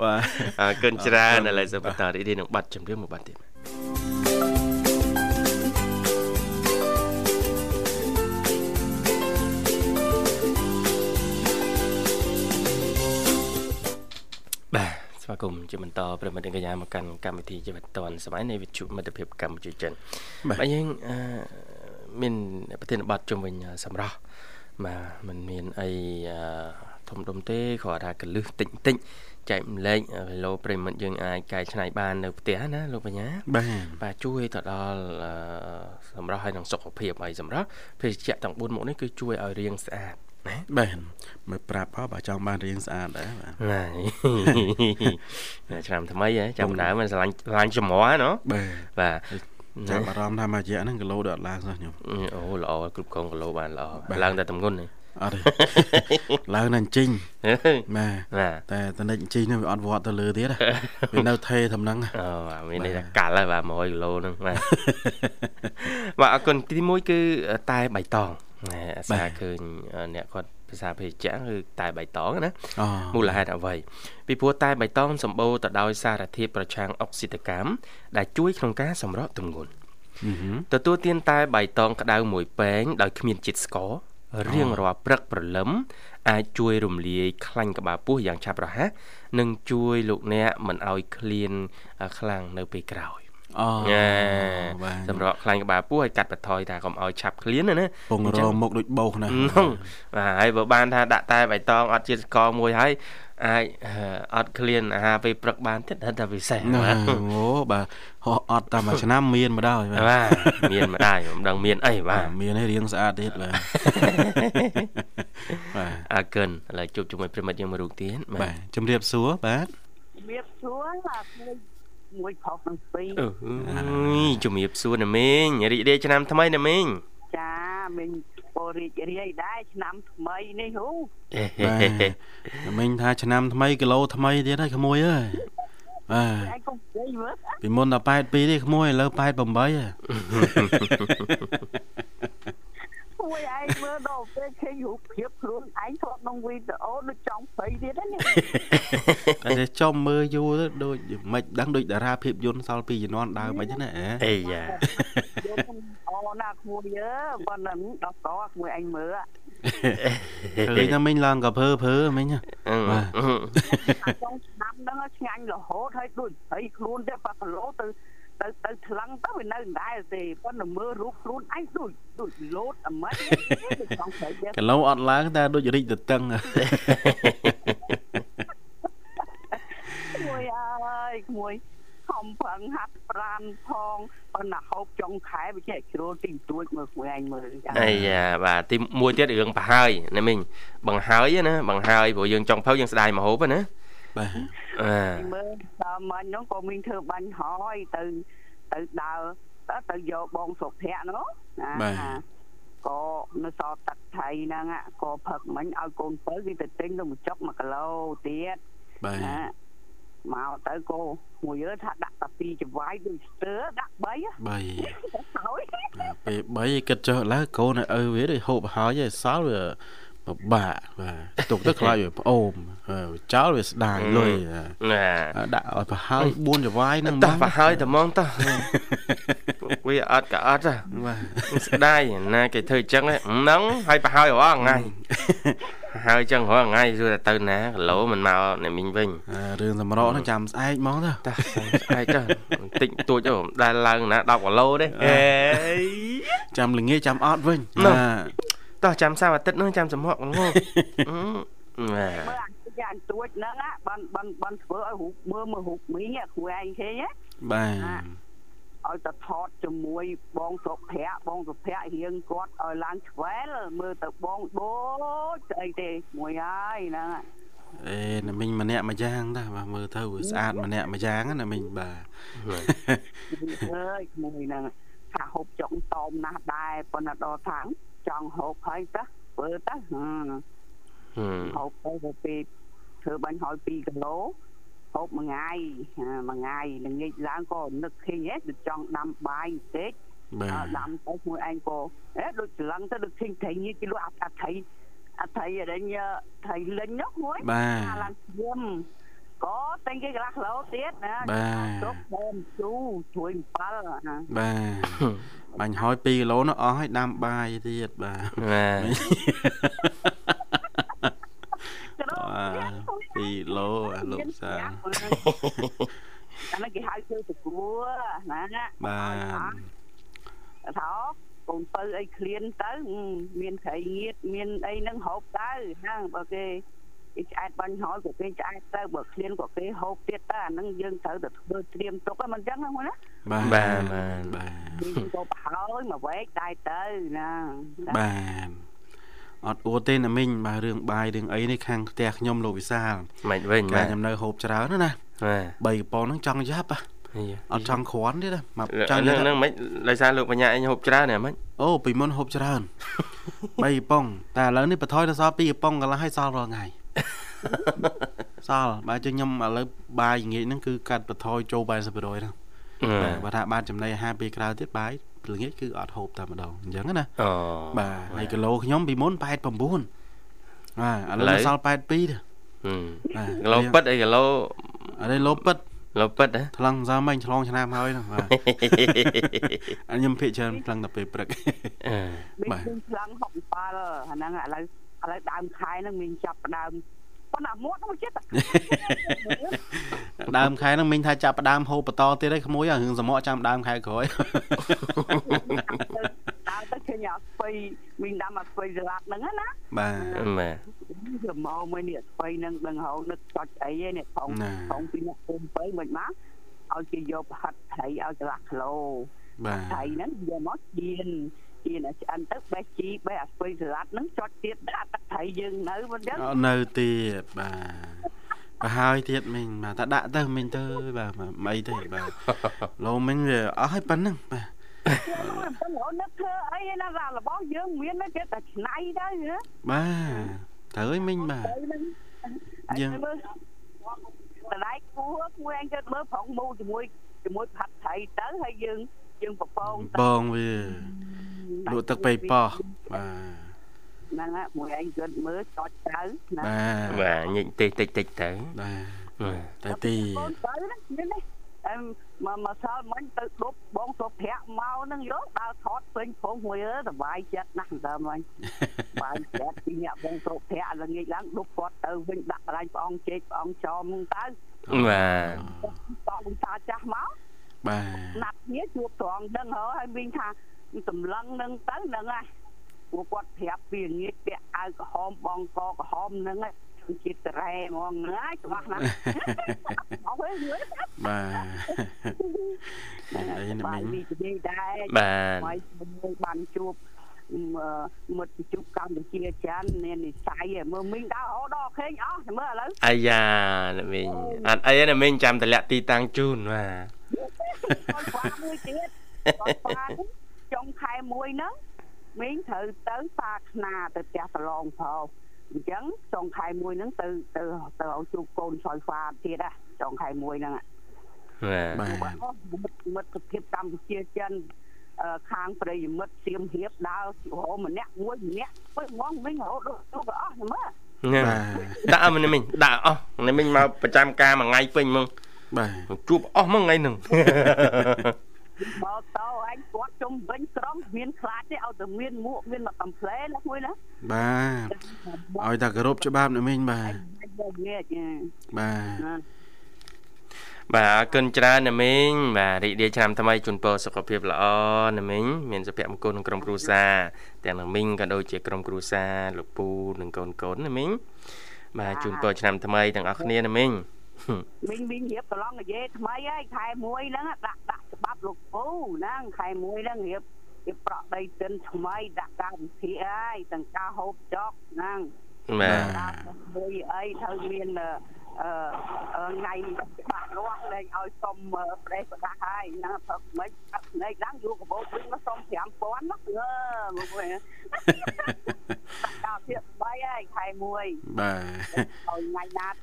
S1: បាទ
S3: អរគុណច្រើនឥឡូវសូមបន្តរីករាយនឹងប័ណ្ណចម្រៀងមួយប័ណ្ណទៀតបាទស្វាគមន៍ជាបន្តប្រិមិត្តកញ្ញាមកកាន់កម្មវិធីជីវិតឌွန်សម័យនៃវិទ្យុមិត្តភាពកម្ពុជាចិនបាទយើងមានប្រធានបទជំវិញសម្រាប់ បាទมันមានអីធំដុំទេគ្រាន់តែកលឹះតិចតិចចែកម្លែកគីឡូប្រិមិត្តយើងអាចកែច្នៃបាននៅផ្ទះណាលោកបញ្ញា
S1: បាទ
S3: បាទជួយទៅដល់សម្រាប់ឲ្យនឹងសុខភាពហើយសម្រាប់ភេសជ្ជៈទាំង4មុខនេះគឺជួយឲ្យរាងស្អាត
S1: ណាបាទមើលប្រាប់បើចង់បានរៀងស្អាតដែរបាទ
S3: ណាឆ្នាំថ្មីហ៎ចាំដើមមិនឆ្លាញ់ឆ្លាញ់ចំហណោះ
S1: បាទ
S3: បាទ
S1: ចាំអារម្មណ៍ថាមួយរយៈហ្នឹងគីឡូដល់ឡើងសោះខ្ញុំ
S3: អូល្អគ្រប់គ្រងគីឡូបានល្អឡើងតែតម្ងន់ទេ
S1: អត់ទេឡើងតែអញ្ជិញបាទតែតនិចអញ្ជិញនេះវាអត់វត្តទៅលើទៀតវានៅថេធំហ្នឹង
S3: អូមានន័យថាកាល់ហើយបាទ100គីឡូហ្នឹងបាទបាទអរគុណទី1គឺតែបៃតងអាសាឃើញអ្នកគាត់ ភាសាភេសជ្ជៈគឺតែបៃតងណាមូលហេតុអ្វីពីព្រោះតែបៃតងសម្បូរទៅដោយសារធាតុប្រឆាំងអុកស៊ីតកម្មដែលជួយក្នុងការសម្រកទម្ងន់ទទួលទានតែបៃតងក្តៅមួយពែងដោយគ្មានជាតិស្កររៀងរាល់ព្រឹកព្រលឹមអាចជួយរំលាយខ្លាញ់ក្បាលពោះយ៉ាងឆាប់រហ័សនិងជួយលោកអ្នកមិនឲ្យឃ្លានខ្លាំងនៅពេលក្រោយ
S1: អូ
S3: សម្រាប់ខ្លាញ់ក្បាលពោះឲ្យកាត់បន្ថយថាកុំឲ្យឆាប់ឃ្លានណា
S1: ពងរមុខដូចបោសណា
S3: បាទហើយបើបានថាដាក់តែបៃតងអត់ជាតិស្ករមួយហើយអាចអត់ឃ្លានអាហារពេលព្រឹកបានទៀតតែពិសេស
S1: បាទអូបាទហោះអត់តែមួយឆ្នាំមានមកដល់
S3: បាទមានមកដែរមិនដឹងមានអីបាទ
S1: មានឲ្យរៀងស្អាតទៀតបាទ
S3: បាទអរគុណឥឡូវជួបជាមួយប្រិមិត្តយើងមួយរូបទៀត
S1: បាទជំរាបសួរបាទ
S5: ជំរាបសួរបាទ មួយខុសនឹងពីរ
S3: អើយជំរាបសួរណាមីងរីករាយឆ្នាំថ្មីណាមីង
S5: ចាមីងពោរីករាយដែរឆ្នាំថ្មីនេះហូ
S1: បាទមិញថាឆ្នាំថ្មីគីឡូថ្មីទៀតហើយក្មួយអើយបាទពីមុនដល់82ទេក្មួយឥឡូវ88ហ៎
S5: មួយឯងមើលដល់ពេលឃើញរូបភាពខ្លួនឯងថតក្នុងវីដេអូដូចចង់ស្រីទៀតហ្នឹង
S1: តែចំមើលយូរទៅដូចមិនដឹងដូចតារាភាពយន្តសល់ពីជំនាន់ដើមមិនណា
S3: អេយ៉ា
S5: អូណាក្មួយយើប៉ុណ្ណឹងដល់កក្មួយឯងមើល
S1: ឃើញថាមិញឡើងកាភើភើមិញ
S5: បាទក្នុងឆ្នាំហ្នឹងឆ្ងាញ់រហូតហើយដូចហើយខ្លួនទៅប៉ាគីឡូទៅ ទៅទៅថ្លឹងទៅវានៅដដែលទេប៉ុន្តែមើលរូបខ្លួនឯងដូចដូចលោតអាម៉េចចង់
S1: ស្រីគីឡូអត់ឡើងតែដូចរីកទៅតឹង
S5: មួយអើយមួយខំប្រឹងហាត់ប្រានផងប៉ុន្តែហូបចុងខែវាចេះជ្រុលទីទួចមើលមួយឯងមើល
S3: អាយ៉ាបាទទីមួយទៀតរឿងប្រហើយណាមីងបង្ហើយណាបង្ហើយព្រោះយើងចង់ភៅយើងស្ដាយមកហូបណា
S1: បាទ
S5: អើមើលតាមមិញហ្នឹងក៏មានធ្វើបាញ់ហើយទៅទៅដើរទៅទៅយកបងសុភ័ក្រហ្នឹង
S1: បាទ
S5: ក៏នៅសល់ទឹកថៃហ្នឹងក៏ផឹកមិញឲ្យកូនពៅគេទៅទិញទៅមួយចុក1គីឡូទៀត
S1: បាទ
S5: មកទៅក៏មួយយើថាដាក់តែពីចវាយដូចស្ទើដាក់3 3
S1: ហើយពេល3គិតចុះឡើយកូនឲ្យឪវាដូចហូបហើយសល់វា ពិបាកបាទទុកទៅខ្លាចវាផ្អូមចោលវាស្ដាយលុយ
S3: ណា
S1: ដាក់ឲ្យប្រហើយ4ចវាយហ្នឹង
S3: តោះប្រហើយតែហ្មងតោះវាអត់ក៏អត់បាទស្ដាយណាគេធ្វើអញ្ចឹងហ្នឹងហើយប្រហើយរាល់ថ្ងៃហើយចឹងរាល់ថ្ងៃសួរតែទៅណាគីឡូមិនមកអ្នកមីងវិញ
S1: រឿងសម្រកហ្នឹងចាំស្អែកហ្មងទៅ
S3: តាស្អែកចុះបន្តិចទួចទៅដែលឡើងណា10គីឡូទេអេ
S1: ចាំល្ងាចចាំអត់វិញ
S3: ណា តោះចាំសៅអាទិត្យនោះចាំចំហកងង
S5: មើលអាយ៉ាងទួចហ្នឹងបានបានបានធ្វើឲ្យរូបមើលមើលរូបមីងគ្រូឯងឃើញ
S1: បាទ
S5: ឲ្យតែថតជាមួយបងសុភ័ក្របងសុភ័ក្ររៀងគាត់ឲ្យឡើងឆ្វែលមើលទៅបងដូចស្អីទេមួយហើយហ្នឹង
S1: អេណាមីងម្នាក់មួយយ៉ាងដែរបាទមើលទៅស្អាតម្នាក់មួយយ៉ាងណាមីងបាទ
S5: អើយមួយហ្នឹងថាហូបចុងតោមណាស់ដែរប៉ុន្តែដល់ថាចង់ ហូបហើយតើធ្វើតើហូបទៅទៅពេលធ្វើបាញ់ហើយ2គីឡូហូបមួយថ្ងៃមួយថ្ងៃល្ងាចឡើងក៏នឹកឃើញហ៎ដូចចង់ដាំបាយបន្តិចដាំទៅមួយឯងក៏ហ៎ដូ ចច្រឡឹងទៅដូចឃើញត្រីញីគេលក់អាត្រីអាត្រីអីត្រីលិញនោះមួយឡើងយំក៏តែងគេកន្លះគីឡូទៀតណា
S1: បាទ
S5: ទុកដើមជូជួយ7ណា
S1: បាទបាញ់ហើយ2គីឡូនោះអស់ហើយដាំបាយទៀតបាទ
S3: បាទ
S1: 2គីឡូលោកសា
S5: អានេះគេហៅធ្វើប្រគួណា
S1: បាទ
S5: ថាកូនបើអីឃ្លានទៅ មានត្រីងៀតមានអីហ្នឹងហូបទៅហ្នឹងបើគេ គេឆ្អែតបាញ់ហោក៏គេឆ្អែតទៅបើឃ្លានក៏គេហូបទៀតទៅអាហ្នឹងយើងត្រូវតែធ្វើត្រៀមទុកហ្នឹងមិនអញ្ចឹងហ្នឹងណា
S1: បាទបាទបាទបាទ
S5: ក៏ប្រហើយមកវែកដែរទៅណា
S1: បាទអត់អួតទេណាមីងបាទរឿងបាយរឿងអីនេះខាងផ្ទះខ្ញុំលោកវិសាល
S3: មិនវិញ
S1: បាទខ្ញុំនៅហូបច្រើនណាណាបាទ3កប៉ុនហ្នឹងចង់យ៉ាប់អត់ចង់គ្រាន់ទេណា
S3: មកចង់ហ្នឹងមិនដោយសារលោកបញ្ញាអញហូបច្រើនហ៎មិន
S1: អូពីមុនហូបច្រើន3កប៉ុងតែឥឡូវនេះបន្ថយដល់សល់2កប៉ុងកន្លះឲ្យសល់រាល់ថ្ងៃ សល់បាទជិះខ្ញុំឥឡូវបាយងាយហ្នឹងគឺកាត់បន្ថយចូល80%ហ្នឹងបើថាបានចំណីអាហារពេលក្រោយទៀតបាយល្ងាចគឺអត់ហូបតែម្ដងអញ្ចឹងណា
S3: អូ
S1: បាទហើយគីឡូខ្ញុំពីមុន89បាទឥឡូវសល់82ទេបាទ
S3: គីឡូពិតអីគីឡូ
S1: អរិឡូពិត
S3: ឡូពិតហ៎
S1: ថ្លឹងសើមិញឆ្លងឆ្នាំហើយហ្នឹងបាទអញខ្ញុំភិកច្រើនថ្លឹងតែពេលព្រឹក
S5: បាទថ្លឹង67អាហ្នឹងឥឡូវឥឡូវដើមខែហ្នឹងមានចាប់ដើម ប៉ុន្តែមាត់មកចិត្ត
S1: ដើមខែហ្នឹងមិញថាចាប់ដើមហូបបន្តទៀតហើយក្មួយរឿងសមក់ចាំដើមខែក្រោយ
S5: ដើមទៅឃើញអត់ស្ពៃមីងដាំអត់ស្ពៃស្លាប់ហ្នឹងណា
S1: បាទ
S3: បាទ
S5: សមោមួយនេះស្ពៃហ្នឹងដឹងហៅនឹកចុចអីឯនេះផងផងពីអ្នកគុំទៅមិនមកឲ្យគេយកហាត់ត្រីឲ្យកន្លះគីឡូ
S1: បាទ
S5: ត្រីហ្នឹងយកមកជៀន ជាឆ្អិនទៅបេះជីបេះអាស្ពៃស្លាត់ហ្នឹងចុចទៀតដាក់ទឹកត្រីយើងនៅមិនចឹង
S1: នៅទៀតបាទបើហើយទៀតមិញបាទតែដាក់ទៅមិញទៅបាទមិនអីទេបាទលោមិញវាអស់ហើយប៉ុណ្្នឹងបាទ
S5: ប៉ុន្តែនឹកធ្វើអីណារបស់យើងមានតែតែឆ្នៃទៅ
S1: បាទត្រូវហើយមិញបាទ
S5: យើងតឡៃគួរមួយអញទៅមើលប្រងមូជាមួយជាមួយផាត់ត្រីទៅហើយយើង យើងប្រពង
S1: បងវាលក់ទឹកបៃប៉ោះបាទ
S5: ហ្នឹងមួយឯងគិតមើលចត់ទៅ
S1: ណាបាទ
S3: បាទញិចតិចតិចតិចទៅ
S1: បាទតែទី
S5: អឹមមកមកសល់មិញទៅដប់បងសុភ័ក្រមកហ្នឹងយកដើរថតពេញព្រោះមួយអើសុបាយចិត្តណាស់ដើមមិញបាយចិត្តពីអ្នកបងសុភ័ក្រល្ងាចឡើងដប់គាត់ទៅវិញដាក់កន្លែងព្រះអង្គជែកព្រះអង្គចោមហ្នឹងទៅ
S3: បាទ
S5: តោះតាចាស់មក
S1: បាទ
S5: ណាត់គ្នាជួបត្រង់ដឹងហើយវិញថាសម្លឹងនឹងទៅហ្នឹងហ่ะពួកគាត់ប្រាប់ពីងាកពាក់អាវក្រហមបងកក្រហមហ្នឹងជនជាតិរ៉ែហ្មងហ្នឹងហើយច្បាស់ណាស់អស់ហើយ
S1: បាទអីណា
S5: មិញនិយាយដែរ
S3: បាទ
S5: បានជួបមិត្តជួបកម្ពុជាចានមាននិស័យមើលមីងដើរហោដល់ខេងអស់មើលឥឡូវ
S3: អាយ៉ាមីងអត់អីណាមីងចាំតម្លាក់ទីតាំងជូនបាទ
S5: គាត់ខ្វះមួយទៀតគាត់ខ្វះចុងខែមួយហ្នឹងមីងត្រូវទៅសាខ្នាទៅផ្ទះប្រឡងផងអញ្ចឹងចុងខែមួយហ្នឹងទៅទៅទៅឲ្យជួបកូនសយហ្វាទៀតណាចុងខែមួយហ្នឹង
S1: បាទ
S5: មិត្តភាពកម្ពុជាចិនខាងប្រិយមិត្តសៀមហៀបដើររហម្នាក់មួយម្នាក់ទៅហ្មងវិញរហូតដល់ជួបអស់មើល
S3: ដាក់មិញមិញដាក់អស់មិញមកប្រចាំការមួយថ្ងៃពេញហ្មង
S1: បាទ
S3: ជួបអស់ហ្មងថ្ងៃហ្នឹង
S5: មកតោអញគាត់ជុំវិញក្រុមមានខ្លាចទេឲ្យតែមានមួកមានមកកំ pl ណាមួយណា
S1: បាទឲ្យតែគោរពច្បាប់ណាមីងបាទបាទ
S3: បាទអរគុណច្រើនណាមីងបាទរីករាយឆ្នាំថ្មីជូនពរសុខភាពល្អណាមីងមានសុភមង្គលក្នុងក្រុមគ្រួសារទាំងណាមីងក៏ដូចជាក្រុមគ្រួសារលោកពូនិងកូនកូនណាមីងបាទជូនពរឆ្នាំថ្មីទាំងអស់គ្នាណាមីង
S5: មីងមីងរៀបប្រឡងនិយាយថ្មីហើយខែ1ហ្នឹងដាក់ដាក់ច្បាប់លោកពូហ្នឹងខែ1ហ្នឹងរៀបរៀបប្រក់ដីទិនថ្មីដាក់ការវិភាគហើយទាំងការហូបចុកហ្នឹង
S3: បាទ
S5: មួយអីត្រូវមានអឺថ្ងៃច្បាស់លាស់លែងឲ្យសុំប្រេះប្រដាស់ហើយហ្នឹងព្រឹកមិនអត់ស្នេហ៍ដល់យូរកបោវិញមកសុំ5000ណាអឺមកវិញដល់ទៀត3ហើយខែ1
S1: បាទឲ្យ
S5: ថ្ងៃណា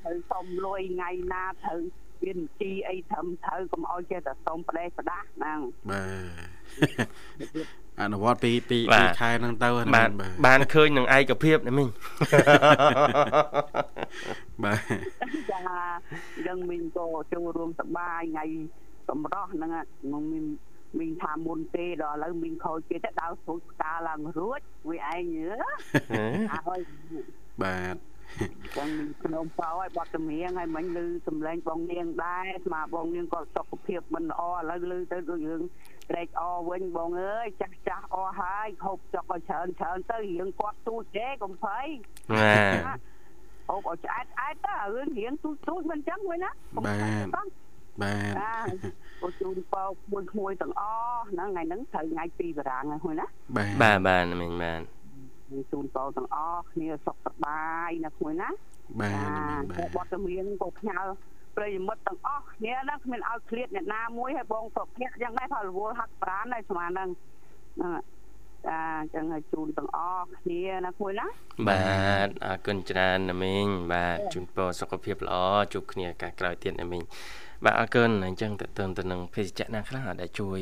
S5: ត្រូវសុំលុយថ្ងៃណាត្រូវមានជីអីត្រឹមត្រូវកុំឲ្យចេះតែសុំប្រេះប្រដាស់ហ្នឹង
S1: បាទអនុវត្តពីពីខែហ្នឹងទៅ
S3: បានបានឃើញនឹងឯកភាពណាមីង
S1: បាទ
S5: ចាយើងមីងក៏ចូលរួមសបាយថ្ងៃសម្រស់ហ្នឹងមីងមីងថាមុនទេដល់ឥឡូវមីងខូចគេទៅដើរស្រួចផ្កាឡើងរួចវាឯងយើ
S1: បាទ
S5: ចឹងខ្ញុំបោឲ្យបတ်ចម្រៀងឲ្យមិញឮសំឡេងបងនាងដែរស្មាបងនាងក៏សុខភាពមិនល្អឥឡូវឮទៅដូចរឿងត្រេកអរវិញបងអើយចាស់ចាស់អស់ហើយហូបចុកឲ្យច្រើនច្រើនទៅរឿងគាត់ទូចទេកុំភ័យ
S3: បាទ
S5: ហូបឲ្យឆ្អែតឆ្អែតទៅរឿងរៀងទូចទូចមិនចឹងវិញណា
S1: បាទបាទ
S5: អូជូនពោមួយក្មួយទាំងអស់ហ្នឹងថ្ងៃហ្នឹងត្រូវថ្ងៃពីបារាំងហើយណា
S3: បាទបាទបាទមិញបាទ
S5: ជូនពោទាំងអស់គ្នាសុខសប្បាយណាក្មួយណា
S1: បាទ
S5: បាទបទចម្រៀងក៏ផ្ញើប្រិយមិត្តទាំងអស់គ្នាហ្នឹងគ្មានឲ្យឃ្លាតអ្នកណាមួយហើយបងសុភ័ក្រយ៉ាងដែរផលរវល់ហាត់ប្រានដែរស្មានហ្នឹងហ្នឹងចាអញ្ចឹងឲ្យជូនទាំងអស់គ្នាណាគួយណា
S3: បាទអរគុណច្រើនណាមីងបាទជូនពរសុខភាពល្អជួបគ្នាឱកាសក្រោយទៀតណាមីងបាទអរគុណអញ្ចឹងតើតើទៅនឹងភេសជ្ជៈណាខ្លះដែលជួយ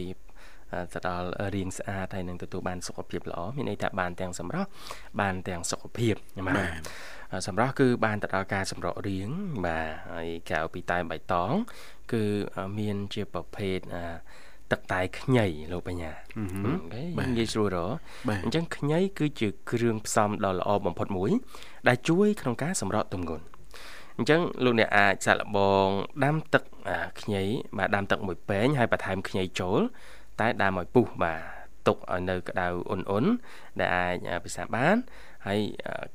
S3: ទៅដល់រាងស្អាតហើយនឹងទទួលបានសុខភាពល្អមានន័យថាបានទាំងសម្រស់បានទាំងសុខភាពបាទសម្រស់គឺបានទៅដល់ការសម្រក់រាងបាទហើយក្រៅពីតែបៃតង គឺមានជាប្រភេទទឹកតែខ្ញីលោកបញ្ញាអូខេនិយាយស្រួលរអញ្ចឹងខ្ញីគឺជាគ្រឿងផ្សំដ៏ល្អបំផុតមួយ ដែលជួយក្នុងការសម្រក់ទម្ងន់អញ្ចឹងលោកអ្នកអាចសាក់លបងដាំទឹកខ្ញីបាទដាំទឹកមួយពែងហើយបន្ថែមខ្ញីចូល តែដាំឲ្យពុះបាទទុកឲ្យនៅក្តៅអ៊ុនអ៊ុនដែលអាចពិសាបានហើយ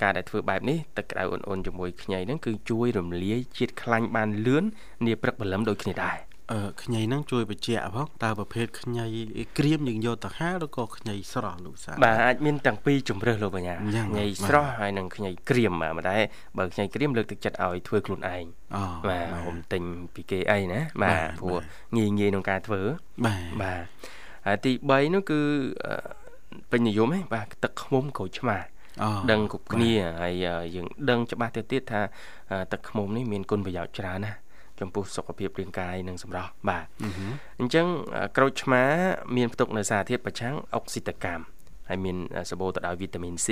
S3: ការដែលធ្វើបែបនេះទឹកក្តៅអ៊ុនអ៊ុនជាមួយខ្ញីហ្នឹងគឺជួយរំលាយជាតិខ្លាញ់បានលឿននាព្រឹកព្រលឹមដូចគ្នាដែរ
S1: អឺខ្ញីហ្នឹងជួយបញ្ជាក់ផងតើប្រភេទខ្ញីក្រៀមយើងយកទៅហាលឬក៏ខ្ញីស្រស់លោកសា
S3: បាទអាចមានទាំងពីរជំរើសលោកបញ្ញាខ្ញីស្រស់ហើយនិងខ្ញីក្រៀមបាទមិនដែរបើខ្ញីក្រៀមលើកទឹកចិត្តឲ្យធ្វើខ្លួនឯងបាទហុំទិញពីគេអីណាបាទព្រោះងាយងាយក្នុងការធ្វើ
S1: បាទ
S3: បាទហើយទី3នោះគឺពេញនិយមហ៎បាទទឹកខ្មុំក្រូចឆ្មាដឹងគ្រប់គ្នាហើយយើងដឹងច្បាស់ទៅទៀតថាទឹកខ្មុំនេះមានគុណប្រយោជន៍ច្រើនណាស់ ចំពោះសុខភាពរាងកាយនិងសម្រស់បាទអញ្ចឹងក្រូចឆ្មាមានផ្ទុកនៅសារធាតុប្រឆាំងអុកស៊ីតកម្មហើយមានសម្បូរទៅដោយវីតាមីន C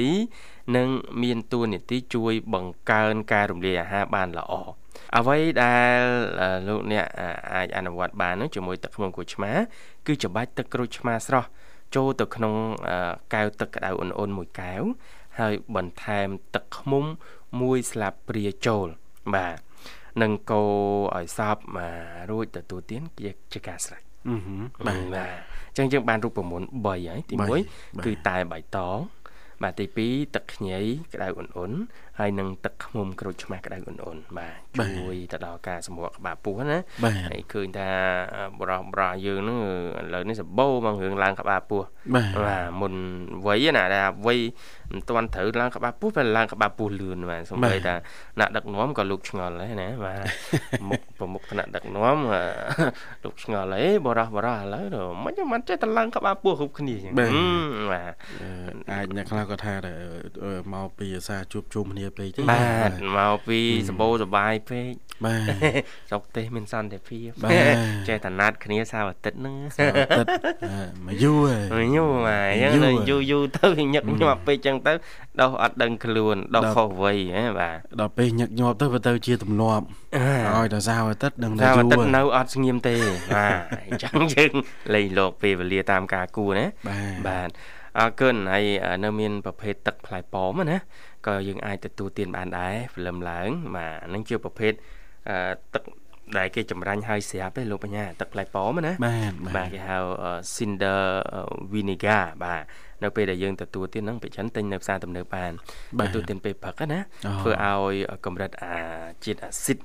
S3: និងមានតួនាទីជួយបង្កើនការរំលាយអាហារបានល្អអ្វីដែលលោកអ្នកអាចអនុវត្តបាននោះជាមួយទឹកខ្មុំក្រូចឆ្មា គឺច្របាច់ទឹកក្រូចឆ្មាស្រស់ចូលទៅក្នុងកែវទឹកក្តៅអ៊ុនៗមួយកែវហើយបន្ថែមទឹកខ្មុំមួយស្លាបព្រាចូលបាទ និងកូរឲ្យសពរួចទទួលទានជាការស្រេចបាទបាទអញ្ចឹងយើងបានរូបមន្ត3ហើយទី1គឺតែបៃតងបាទទី2ទឹកខ្ញីក្តៅអ៊ុនអ៊ុន ហើយនឹងទឹកខ្មុំក្រូចឆ្មាស់ក្តៅអ៊ុនអ៊ុនបាទជួយទៅដល់ការសម្រួលក្បាលពោះណាហើយឃើញថាបរោះបរោះយើងហ្នឹងឥឡូវនេះសម្បូរមករឿងឡើងក្បាលពោះបាទមុនវ័យណាដែលវ័យមិនទាន់ត្រូវឡើងក្បាលពោះតែឡើងក្បាលពោះលឿនបាទសំបីថាអ្នកដឹកនាំក៏លោកឆ្ងល់ដែរណាបាទមុខប្រមុខថ្នាក់ដឹកនាំលោកឆ្ងល់អីបរោះបរោះឥឡូវមិនមិនចេះតែឡើងក្បាលពោះគ្រប់គ្នាចឹងបាទ
S1: អាចអ្នកខ្លះក៏ថាមកពីអាសាជួបជុំគ្នាពេកទេ
S3: បាទមកពីសម្បូរសបាយពេក
S1: បាទ
S3: ស្រុកទេសមានសន្តិភាពចេះតែណាត់គ្នាសៅអាទិត្យហ្នឹង
S1: សៅអាទិត្យមកយូរ
S3: ហើយយូរហើយអញ្ចឹងយូរយូរទៅញឹកញាប់ពេកអញ្ចឹងទៅដោះអត់ដឹងខ្លួនដោះខុសវ័យហ៎បាទ
S1: ដល់ពេលញឹកញាប់ទៅវាទៅជាទម្លាប់ឲ្យតែសៅអាទិត្យដឹង
S3: ថាយូរសៅអាទិត្យនៅអត់ស្ងៀមទេបាទអញ្ចឹងយើងលេងលោកពេលវេលាតាមការគួរណាបាទ អរគុណហើយនៅមានប្រភេទទឹកផ្លែប៉ោមណាក៏យើងអាចទទួលទានបានដែរព្រលឹមឡើងបាទហ្នឹងជាប្រភេទទឹកដែលគេចម្រាញ់ហើយស្រាប់ទេលោកបញ្ញាទឹកផ្លែប៉ោមណា
S1: បាទ
S3: បាទគេហៅ cinder vinegar បាទនៅពេលដែលយើងទទួលទានហ្នឹងពេលច្រើនទិញនៅផ្សារទំនើបបានទទួលទានពេលព្រឹកណាធ្វើឲ្យកម្រិតអាជាតិអាស៊ីត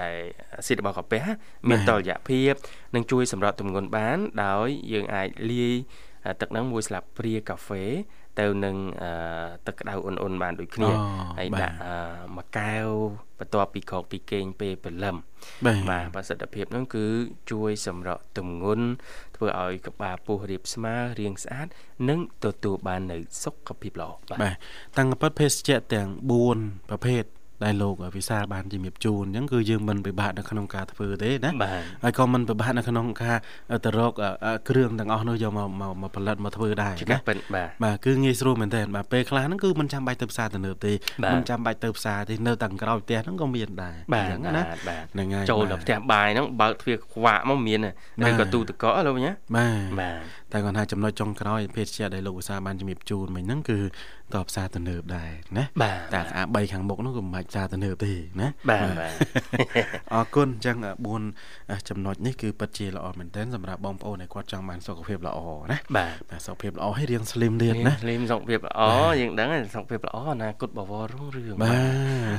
S3: ដែលអាស៊ីតរបស់កាហ្វេមានតុល្យភាព និងជួយសម្រក់ទម្ងន់បាន ដោយយើងអាចលាយ ទឹកហ្នឹងមួយស្លាបព្រាកាហ្វេទៅនឹងទឹកក្តៅអ៊ុនអ៊ុនបានដូចគ្នាហើយដាក់មួយកែវបន្ទាប់ពីក្រោកពីគេងពេលព្រលឹមបាទប្រសិទ្ធភាពនោះគឺជួយសម្រក់ទម្ងន់ធ្វើឲ្យក្បាលពោះរាបស្មើរាងស្អាត និងទទួលបាននូវសុខភាពល្អ
S1: បាទតាំងពីភេសជ្ជៈទាំង4ប្រភេទ ដែលលោកវិសាលបានជំរាបជូនអញ្ចឹងគឺយើងមិនពិបាកនៅក្នុងការធ្វើទេណាហើយក៏មិនពិបាកនៅក្នុងការទៅរកគ្រឿងទាំងអស់នោះយកមកមកផលិតមកធ្វើដែរ
S3: ណាបាទ
S1: បាទគឺងាយស្រួលមែនទែនបាទពេលខ្លះហ្នឹងគឺមិនចាំបាច់ទៅផ្សារទំនើបទេមិនចាំបាច់ទៅផ្សារទេនៅទាំងក្រោយផ្ទះហ្នឹងក៏មានដែរ
S3: អញ្ចឹងណាហ្នឹងហើយចូលដល់ផ្ទះបាយហ្នឹងបើកទ្វារខ្វាក់មកមានឬក៏ទូទឹកកកលោកញ៉ា
S1: បាទ
S3: បាទ
S1: តែគាត់ថាចំណុចចុងក្រោយភេទជ្ជៈដែលលោកឧស្សាហ៍បានជំរាបជូនមិញហ្នឹងគឺតបសារទំនើបដែរណាតែអា3ខាងមុខហ្នឹងក៏មិនបាច់សារទំនើបទេណា
S3: បាទបាទ
S1: អរគុណអញ្ចឹង4ចំណុចនេះគឺពិតជាល្អមែនទែនសម្រាប់បងប្អូនដែលគាត់ចង់បានសុខភាពល្អណា
S3: បាទ
S1: សុខភាពល្អឲ្យរៀង slim ទៀតណា
S3: slim សុខភាពល្អយើងដឹងសុខភាពល្អអនាគតបវររុងរឿង
S1: បាទ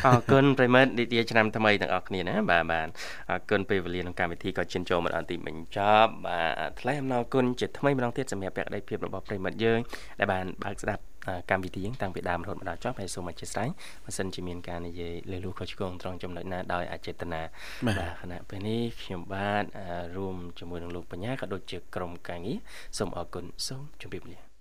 S3: អរគុណប្រិមិត្តនីតិឆ្នាំថ្មីទាំងអស់គ្នាណាបាទបាទអរគុណពេលវេលាក្នុងកម្មវិធីក៏ជិនចូលមកដល់ទីបញ្ចប់បាទថ្លែងអំណរគុណជាថ្មីម្ដងទៀតសម្រាប់ភក្ដីភាពរបស់ប្រិមិត្តយើងដែលបានបើកស្ដាប់កម្មវិធីយើងតាំងពីដើមរហូតមកដល់ចប់ហើយសូមអធិស្ឋានបើសិនជាមានការនិយាយលើលូខុសឆ្គងត្រង់ចំណុចណាដោយអចេតនាបាទខណៈពេលនេះខ្ញុំបាទរួមជាមួយនឹងលោកបញ្ញាក៏ដូចជាក្រុមការងារសូមអរគុណសូមជម្រាបលា